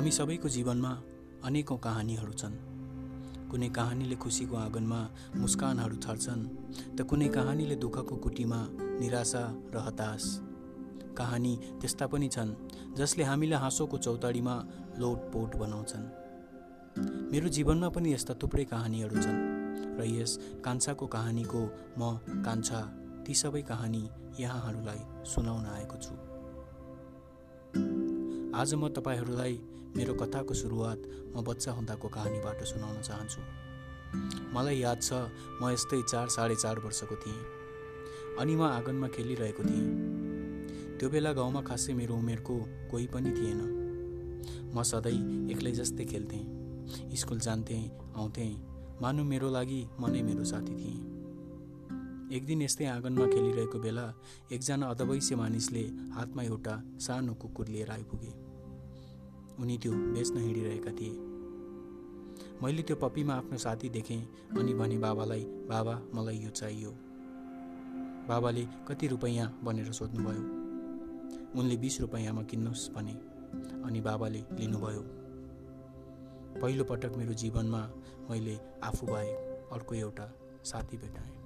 हामी सबैको जीवनमा अनेकौँ कहानीहरू छन्। कुनै कहानीले खुसीको आँगनमा मुस्कानहरू छर्छन् त कुनै कहानीले दुःखको कुटीमा निराशा र हताश। कहानी त्यस्ता पनि छन् जसले हामीलाई हाँसोको चौतारीमा लोटपोट बनाउँछन्। मेरो जीवनमा पनि यस्ता थुप्रै कहानीहरू छन् र यस कान्छाको कहानीको म कान्छा ती सबै कहानी यहाँहरूलाई सुनाउन आएको छु। आज म तपाईँहरूलाई मेरो कथाको सुरुवात म बच्चा हुँदाको कहानीबाट सुनाउन चाहन्छु। मलाई याद छ म यस्तै चार साढे चार वर्षको थिएँ अनि म आँगनमा खेलिरहेको थिएँ। त्यो बेला गाउँमा खासै मेरो उमेरको कोही पनि थिएन। म सधैँ एक्लै जस्तै खेल्थेँ स्कुल जान्थेँ आउँथेँ मानु मेरो लागि म नै मेरो साथी थिएँ। एक दिन यस्तै आँगनमा खेलिरहेको बेला एकजना अधवैश्य मानिसले हातमा एउटा सानो कुकुर लिएर आइपुगे। उनी त्यो बेच्न हिँडिरहेका थिए। मैले त्यो पप्पीमा आफ्नो साथी देखेँ अनि भने बाबालाई बाबा मलाई यो चाहियो। बाबाले कति रुपैयाँ भनेर सोध्नुभयो। उनले बिस रुपैयाँमा किन्नुहोस् भने अनि बाबाले लिनुभयो। पहिलो पटक मेरो जीवनमा मैले आफू बाहेक अर्को एउटा साथी भेटाएँ।